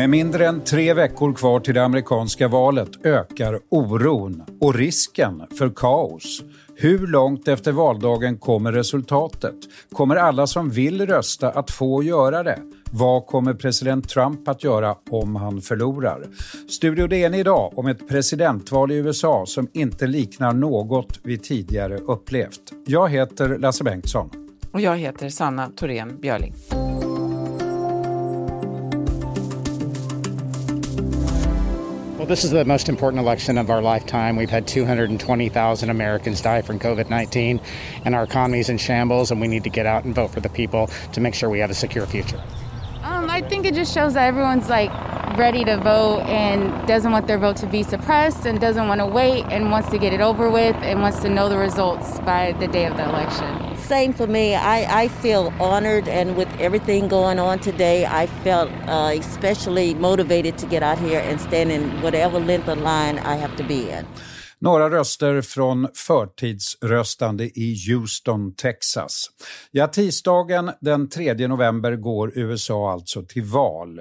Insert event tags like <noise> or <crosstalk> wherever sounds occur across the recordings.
Med mindre än tre veckor kvar till det amerikanska valet ökar oron och risken för kaos. Hur långt efter valdagen kommer resultatet? Kommer alla som vill rösta att få göra det? Vad kommer president Trump att göra om han förlorar? Studio DN idag om ett presidentval i USA som inte liknar något vi tidigare upplevt. Jag heter Lasse Bengtsson. Och jag heter Sanna Thorén Björling. This is the most important election of our lifetime. We've had 220,000 Americans die from COVID 19, and our economy is in shambles, and we need to get out and vote for the people to make sure we have a secure future. Um, I think it just shows that everyone's like ready to vote and doesn't want their vote to be suppressed and doesn't want to wait and wants to get it over with and wants to know the results by the day of the election same for me. I, I feel honored, and with everything going on today, I felt uh, especially motivated to get out here and stand in whatever length of line I have to be in. Några röster från förtidsröstande i Houston, Texas. Ja, tisdagen den 3 november går USA alltså till val.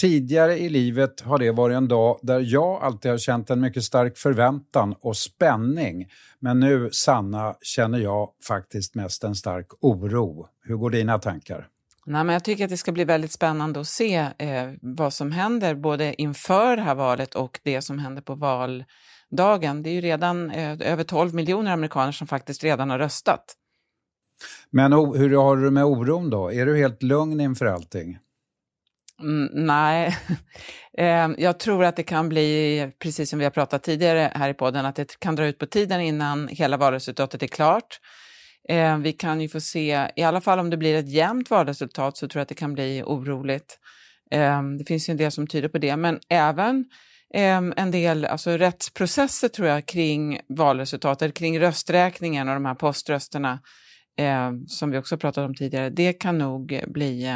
Tidigare i livet har det varit en dag där jag alltid har känt en mycket stark förväntan och spänning. Men nu, Sanna, känner jag faktiskt mest en stark oro. Hur går dina tankar? Nej, men jag tycker att det ska bli väldigt spännande att se eh, vad som händer både inför det här valet och det som händer på valdagen. Det är ju redan eh, över 12 miljoner amerikaner som faktiskt redan har röstat. Men hur har du med oron då? Är du helt lugn inför allting? Mm, nej, <laughs> ehm, jag tror att det kan bli, precis som vi har pratat tidigare här i podden, att det kan dra ut på tiden innan hela valresultatet är klart. Ehm, vi kan ju få se, i alla fall om det blir ett jämnt valresultat så tror jag att det kan bli oroligt. Ehm, det finns ju en del som tyder på det, men även en del alltså rättsprocesser tror jag kring valresultatet, kring rösträkningen och de här poströsterna som vi också pratat om tidigare, det kan nog bli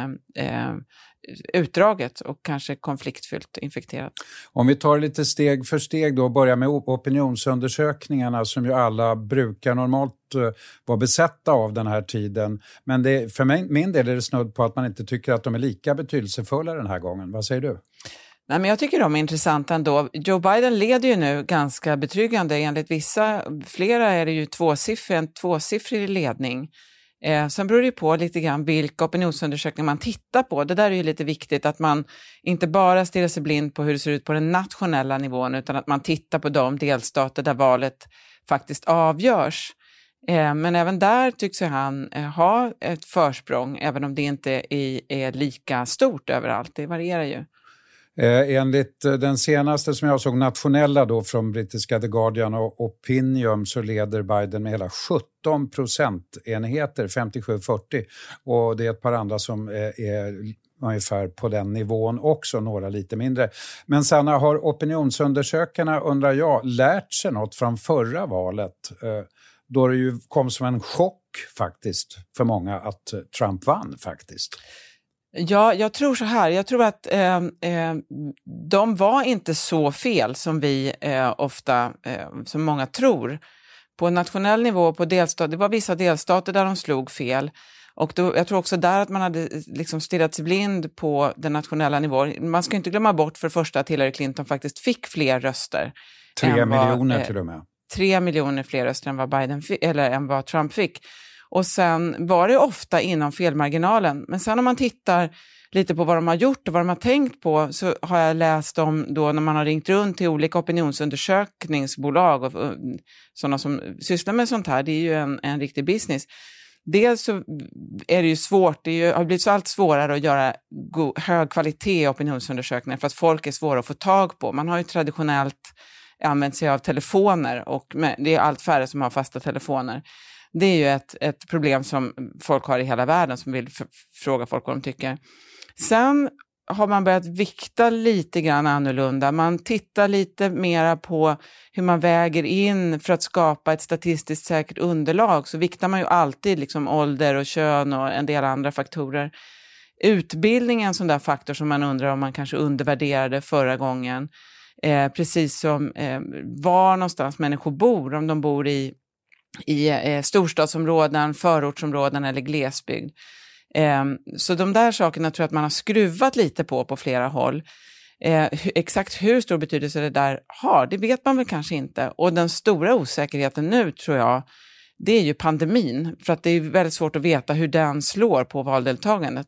utdraget och kanske konfliktfyllt infekterat. Om vi tar lite steg för steg då och börjar med opinionsundersökningarna som ju alla brukar normalt uh, vara besatta av den här tiden. Men det, för mig, min del är det snudd på att man inte tycker att de är lika betydelsefulla den här gången. Vad säger du? Nej, men jag tycker de är intressanta ändå. Joe Biden leder ju nu ganska betryggande. Enligt vissa, flera är det ju tvåsiffrig, en tvåsiffrig ledning. Eh, sen beror det på lite grann vilka opinionsundersökningar man tittar på. Det där är ju lite viktigt att man inte bara stirrar sig blind på hur det ser ut på den nationella nivån utan att man tittar på de delstater där valet faktiskt avgörs. Eh, men även där tycks han eh, ha ett försprång, även om det inte är, är lika stort överallt. Det varierar ju. Eh, enligt eh, den senaste som jag såg, nationella då från brittiska The Guardian och Opinium, så leder Biden med hela 17 procentenheter, 57-40. Och det är ett par andra som är, är ungefär på den nivån också, några lite mindre. Men Sanna, har opinionsundersökarna, undrar jag, lärt sig något från förra valet? Eh, då det ju kom som en chock faktiskt för många att Trump vann faktiskt. Ja, jag tror så här. Jag tror att eh, eh, de var inte så fel som vi eh, ofta, eh, som många tror. På nationell nivå, på delstat, det var vissa delstater där de slog fel. Och då, jag tror också där att man hade liksom stirrat sig blind på den nationella nivån. Man ska inte glömma bort för det första att Hillary Clinton faktiskt fick fler röster. Tre miljoner vad, till och med. Tre miljoner fler röster än vad, Biden, eller än vad Trump fick. Och sen var det ofta inom felmarginalen. Men sen om man tittar lite på vad de har gjort och vad de har tänkt på så har jag läst om då när man har ringt runt till olika opinionsundersökningsbolag och, och sådana som sysslar med sånt här. Det är ju en, en riktig business. Dels så är det ju svårt, det ju, har blivit så allt svårare att göra go, hög kvalitet i opinionsundersökningar för att folk är svåra att få tag på. Man har ju traditionellt använt sig av telefoner och det är allt färre som har fasta telefoner. Det är ju ett, ett problem som folk har i hela världen som vill fråga folk vad de tycker. Sen har man börjat vikta lite grann annorlunda. Man tittar lite mera på hur man väger in för att skapa ett statistiskt säkert underlag. Så viktar man ju alltid liksom ålder och kön och en del andra faktorer. Utbildning är en sån där faktor som man undrar om man kanske undervärderade förra gången. Eh, precis som eh, var någonstans människor bor, om de bor i, i eh, storstadsområden, förortsområden eller glesbygd. Eh, så de där sakerna tror jag att man har skruvat lite på på flera håll. Eh, exakt hur stor betydelse det där har, det vet man väl kanske inte. Och den stora osäkerheten nu tror jag, det är ju pandemin. För att det är väldigt svårt att veta hur den slår på valdeltagandet.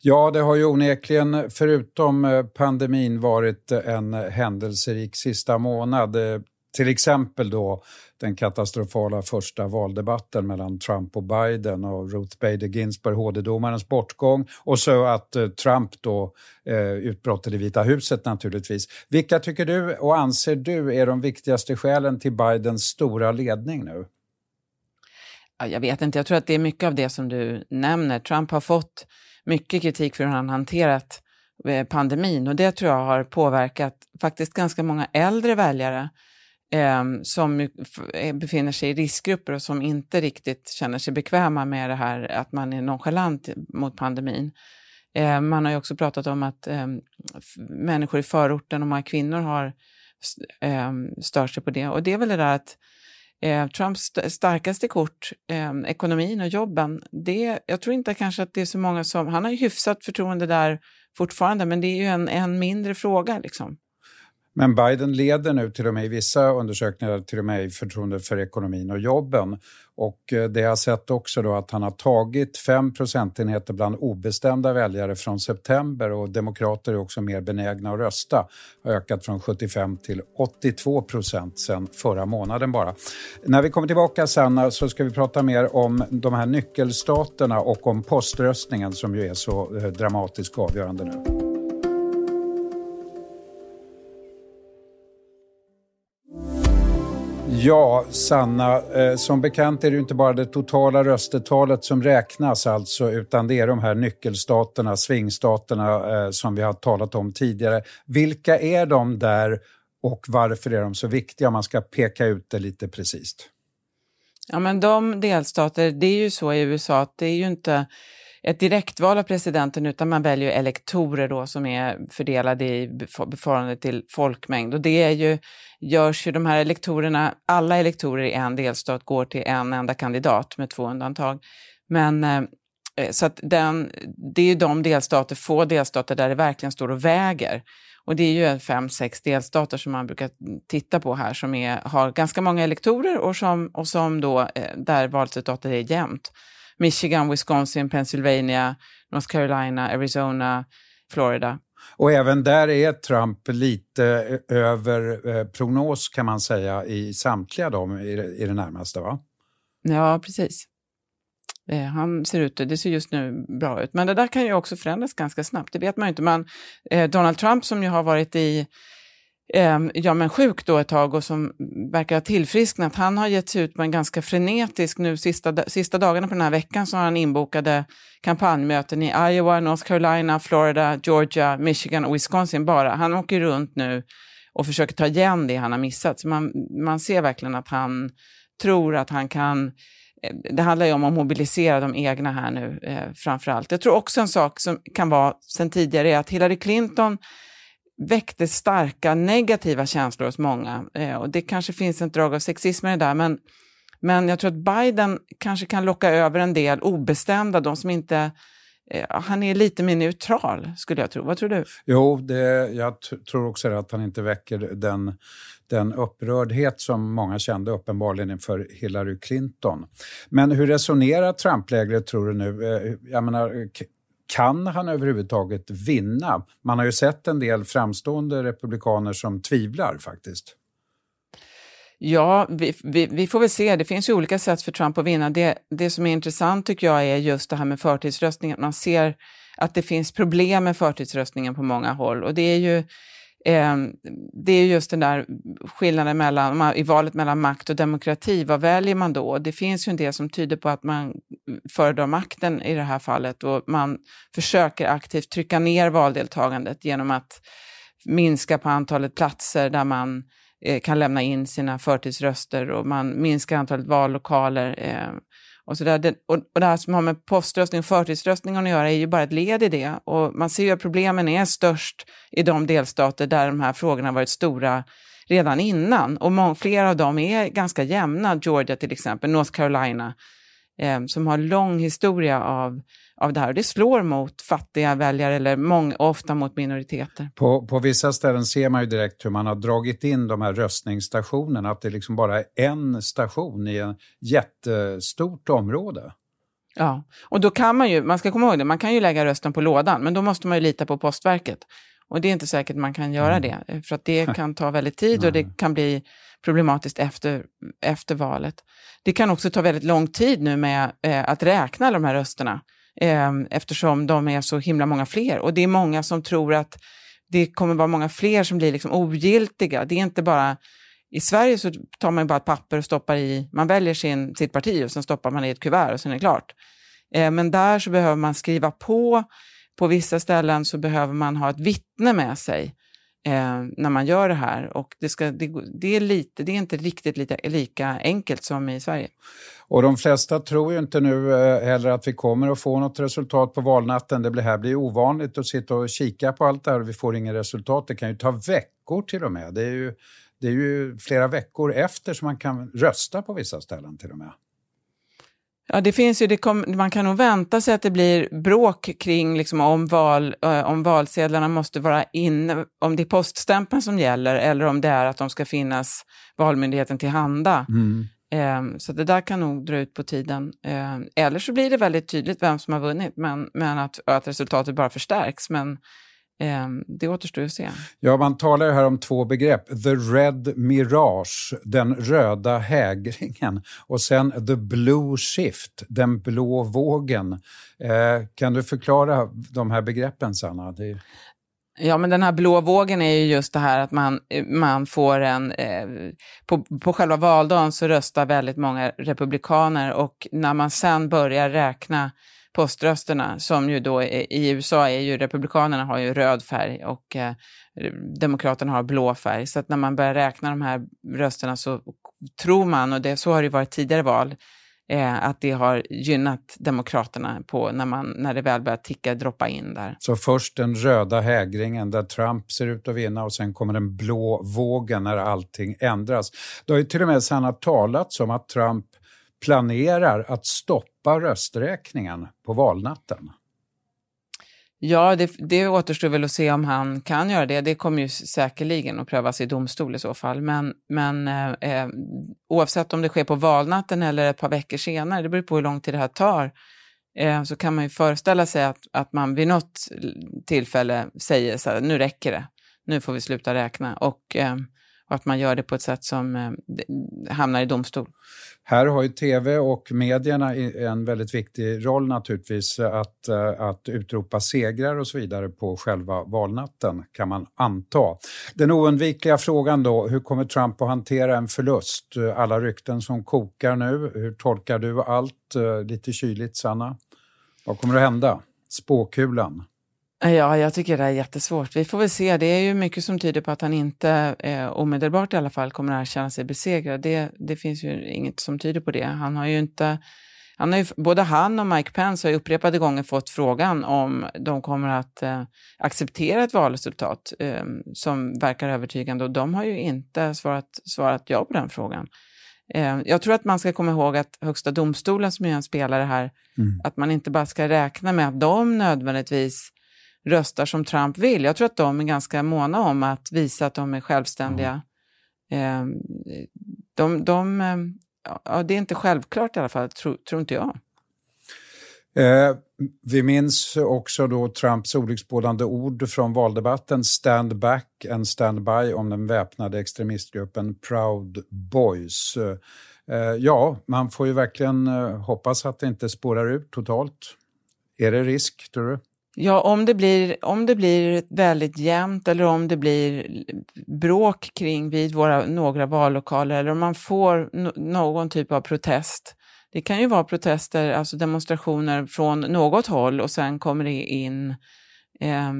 Ja, det har ju onekligen, förutom eh, pandemin, varit en händelserik sista månad. Eh, till exempel då den katastrofala första valdebatten mellan Trump och Biden och Ruth Bader Ginsburg, HD-domarens bortgång och så att eh, Trump då eh, utbrottet i Vita huset naturligtvis. Vilka tycker du och anser du är de viktigaste skälen till Bidens stora ledning nu? Jag vet inte, jag tror att det är mycket av det som du nämner. Trump har fått mycket kritik för hur han hanterat eh, pandemin och det tror jag har påverkat faktiskt ganska många äldre väljare Ehm, som eh, befinner sig i riskgrupper och som inte riktigt känner sig bekväma med det här att man är nonchalant mot pandemin. Eh, man har ju också pratat om att eh, människor i förorten och många kvinnor har eh, stört sig på det. Och det är väl det där att eh, Trumps starkaste kort, eh, ekonomin och jobben, det, jag tror inte kanske att det är så många som... Han har ju hyfsat förtroende där fortfarande, men det är ju en, en mindre fråga. Liksom. Men Biden leder nu till och med i vissa undersökningar till och med i förtroende för ekonomin och jobben. Och eh, det har sett också då att han har tagit fem procentenheter bland obestämda väljare från september och demokrater är också mer benägna att rösta. Har ökat från 75 till 82 procent sen förra månaden bara. När vi kommer tillbaka sen eh, så ska vi prata mer om de här nyckelstaterna och om poströstningen som ju är så dramatisk dramatiskt avgörande nu. Ja, Sanna, eh, som bekant är det inte bara det totala röstetalet som räknas alltså, utan det är de här nyckelstaterna, svingstaterna eh, som vi har talat om tidigare. Vilka är de där och varför är de så viktiga om man ska peka ut det lite precis? Ja, men de delstater, det är ju så i USA att det är ju inte ett direktval av presidenten utan man väljer elektorer då som är fördelade i förhållande till folkmängd. Och det är ju, görs ju de här elektorerna, alla elektorer i en delstat går till en enda kandidat med två undantag. Men eh, eh, så att den, det är ju de delstater, få delstater där det verkligen står och väger. Och det är ju fem, sex delstater som man brukar titta på här som är, har ganska många elektorer och som, och som då, eh, där valresultatet är jämnt. Michigan, Wisconsin, Pennsylvania, North Carolina, Arizona, Florida. Och även där är Trump lite över eh, prognos kan man säga i samtliga dem i i det närmaste va? Ja, precis. Eh, han ser ut, det ser just nu bra ut. Men det där kan ju också förändras ganska snabbt, det vet man ju inte. Men eh, Donald Trump som ju har varit i Ehm, ja, men sjuk då ett tag och som verkar ha tillfrisknat, han har gett sig ut på en ganska frenetisk, nu sista, sista dagarna på den här veckan så har han inbokade kampanjmöten i Iowa, North Carolina, Florida, Georgia, Michigan och Wisconsin bara. Han åker runt nu och försöker ta igen det han har missat. Så man, man ser verkligen att han tror att han kan eh, det handlar ju om att mobilisera de egna här nu eh, framför allt. Jag tror också en sak som kan vara sen tidigare är att Hillary Clinton väckte starka negativa känslor hos många. Eh, och det kanske finns ett drag av sexism i det där, men, men jag tror att Biden kanske kan locka över en del obestämda, de som inte eh, han är lite mer neutral, skulle jag tro. Vad tror du? Jo, det, jag tror också att han inte väcker den, den upprördhet som många kände uppenbarligen inför Hillary Clinton. Men hur resonerar Trump-lägret, tror du nu? Eh, jag menar, kan han överhuvudtaget vinna? Man har ju sett en del framstående republikaner som tvivlar faktiskt. Ja, vi, vi, vi, får väl se. Det finns ju olika sätt för Trump att vinna. Det, det som är intressant tycker jag är just det här med förtidsröstningen. Man ser att det finns problem med förtidsröstningen på många håll och det är ju Eh, det är just den där skillnaden mellan, i valet mellan makt och demokrati. Vad väljer man då? Det finns ju en del som tyder på att man föredrar makten i det här fallet och man försöker aktivt trycka ner valdeltagandet genom att minska på antalet platser där man eh, kan lämna in sina förtidsröster och man minskar antalet vallokaler. Eh, och, så där. Det, och, och det här som har med poströstning och förtidsröstning att göra är ju bara ett led i det. Och man ser ju att problemen är störst i de delstater där de här frågorna varit stora redan innan. Och många, flera av dem är ganska jämna, Georgia till exempel, North Carolina, eh, som har lång historia av, av det här. Det slår mot fattiga väljare, eller många, ofta mot minoriteter. På, på vissa ställen ser man ju direkt hur man har dragit in de här röstningsstationerna, att det liksom bara är en station i ett jättestort område. Ja, och då kan man ju, man ska komma ihåg det, man kan ju lägga rösten på lådan, men då måste man ju lita på Postverket. Och det är inte säkert man kan göra mm. det, för att det <laughs> kan ta väldigt tid och det kan bli problematiskt efter, efter valet. Det kan också ta väldigt lång tid nu med eh, att räkna alla de här rösterna, eh, eftersom de är så himla många fler. Och det är många som tror att det kommer vara många fler som blir liksom ogiltiga. Det är inte bara... I Sverige så tar man bara ett papper och stoppar i, man väljer sin, sitt parti och sen stoppar man i ett kuvert och sen är det klart. Eh, men där så behöver man skriva på på vissa ställen så behöver man ha ett vittne med sig eh, när man gör det här. Och det, ska, det, det, är lite, det är inte riktigt lika, lika enkelt som i Sverige. Och de flesta tror ju inte nu eh, heller att vi kommer att få något resultat på valnatten. Det här blir ovanligt att sitta och kika på allt det här och vi får inget resultat. Det kan ju ta veckor till och med. Det är ju, det är ju flera veckor efter som man kan rösta på vissa ställen till och med. Ja, det finns ju, det kom, man kan nog vänta sig att det blir bråk kring liksom, om, val, eh, om valsedlarna måste vara inne, om det är poststämpeln som gäller eller om det är att de ska finnas Valmyndigheten tillhanda. Mm. Eh, så det där kan nog dra ut på tiden. Eh, eller så blir det väldigt tydligt vem som har vunnit, men, men att, att resultatet bara förstärks. Men Ehm, det återstår att se. Ja, man talar ju här om två begrepp. The Red Mirage, den röda hägringen och sen The Blue Shift, den blå vågen. Eh, kan du förklara de här begreppen, Sanna? Det... Ja, men den här blå vågen är ju just det här att man, man får en... Eh, på, på själva valdagen så röstar väldigt många republikaner och när man sen börjar räkna poströsterna som ju då i USA är ju republikanerna har ju röd färg och eh, demokraterna har blå färg. Så att när man börjar räkna de här rösterna så tror man, och det, så har det varit tidigare val, eh, att det har gynnat demokraterna på när, man, när det väl börjar ticka, droppa in där. Så först den röda hägringen där Trump ser ut att vinna och sen kommer den blå vågen när allting ändras. Det har ju till och med Sanna talats om att Trump planerar att stoppa rösträkningen på valnatten? Ja, det, det återstår väl att se om han kan göra det. Det kommer ju säkerligen att prövas i domstol i så fall. Men, men eh, eh, oavsett om det sker på valnatten eller ett par veckor senare, det beror på hur lång tid det här tar, eh, så kan man ju föreställa sig att, att man vid något tillfälle säger så här, nu räcker det, nu får vi sluta räkna. Och, eh, och att man gör det på ett sätt som eh, hamnar i domstol. Här har ju tv och medierna en väldigt viktig roll naturligtvis eh, att, eh, att utropa segrar och så vidare på själva valnatten kan man anta. Den oundvikliga frågan då, hur kommer Trump att hantera en förlust? Eh, alla rykten som kokar nu, hur tolkar du allt? Lite kyligt Sanna. Vad kommer att hända? Spåkulan. Ja, jag tycker det är jättesvårt. Vi får väl se. Det är ju mycket som tyder på att han inte eh, omedelbart i alla fall kommer att erkänna sig besegrad. Det, det finns ju inget som tyder på det. Han har ju inte... Han har ju, både han och Mike Pence har ju upprepade gånger fått frågan om de kommer att eh, acceptera ett valresultat eh, som verkar övertygande och de har ju inte svarat, svarat ja på den frågan. Eh, jag tror att man ska komma ihåg att Högsta domstolen som är en spelare här, mm. att man inte bara ska räkna med att de nödvändigtvis röstar som Trump vill. Jag tror att de är ganska måna om att visa att de är självständiga. Mm. De, de, ehm, ja, det är inte självklart i alla fall, tror, tror inte jag. Eh, vi minns också då Trumps olycksbådande ord från valdebatten Stand back and stand by om den väpnade extremistgruppen Proud Boys. Eh, ja, man får ju verkligen eh, hoppas att det inte spårar ut totalt. Är det risk, tror du? Ja, om det, blir, om det blir väldigt jämnt eller om det blir bråk kring vid våra, några vallokaler eller om man får no någon typ av protest. Det kan ju vara protester, alltså demonstrationer från något håll och sen kommer det in eh,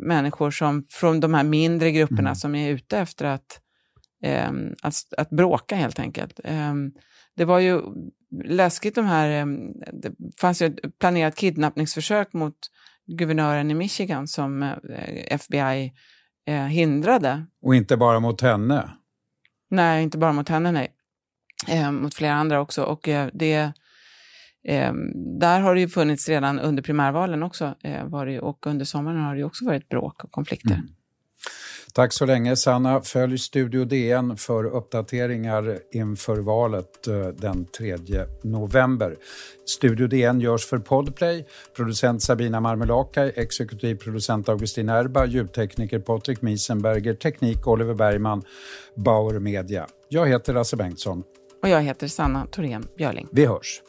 människor som, från de här mindre grupperna mm. som är ute efter att, eh, att, att bråka helt enkelt. Eh, det var ju läskigt de här, eh, det fanns ju ett planerat kidnappningsförsök mot guvernören i Michigan som eh, FBI eh, hindrade. Och inte bara mot henne? Nej, inte bara mot henne, nej. Eh, mot flera andra också. Och eh, det, där har det ju funnits redan under primärvalen också, var det, och under sommaren har det också varit bråk och konflikter. Mm. Tack så länge Sanna. Följ Studio DN för uppdateringar inför valet eh, den 3 november. Studio DN görs för Podplay. Producent Sabina Marmelakai, exekutiv producent Augustin Erba, ljudtekniker Patrik Miesenberger, teknik Oliver Bergman, Bauer Media. Jag heter Lasse Bengtsson. Och jag heter Sanna Thorén Björling. Vi hörs.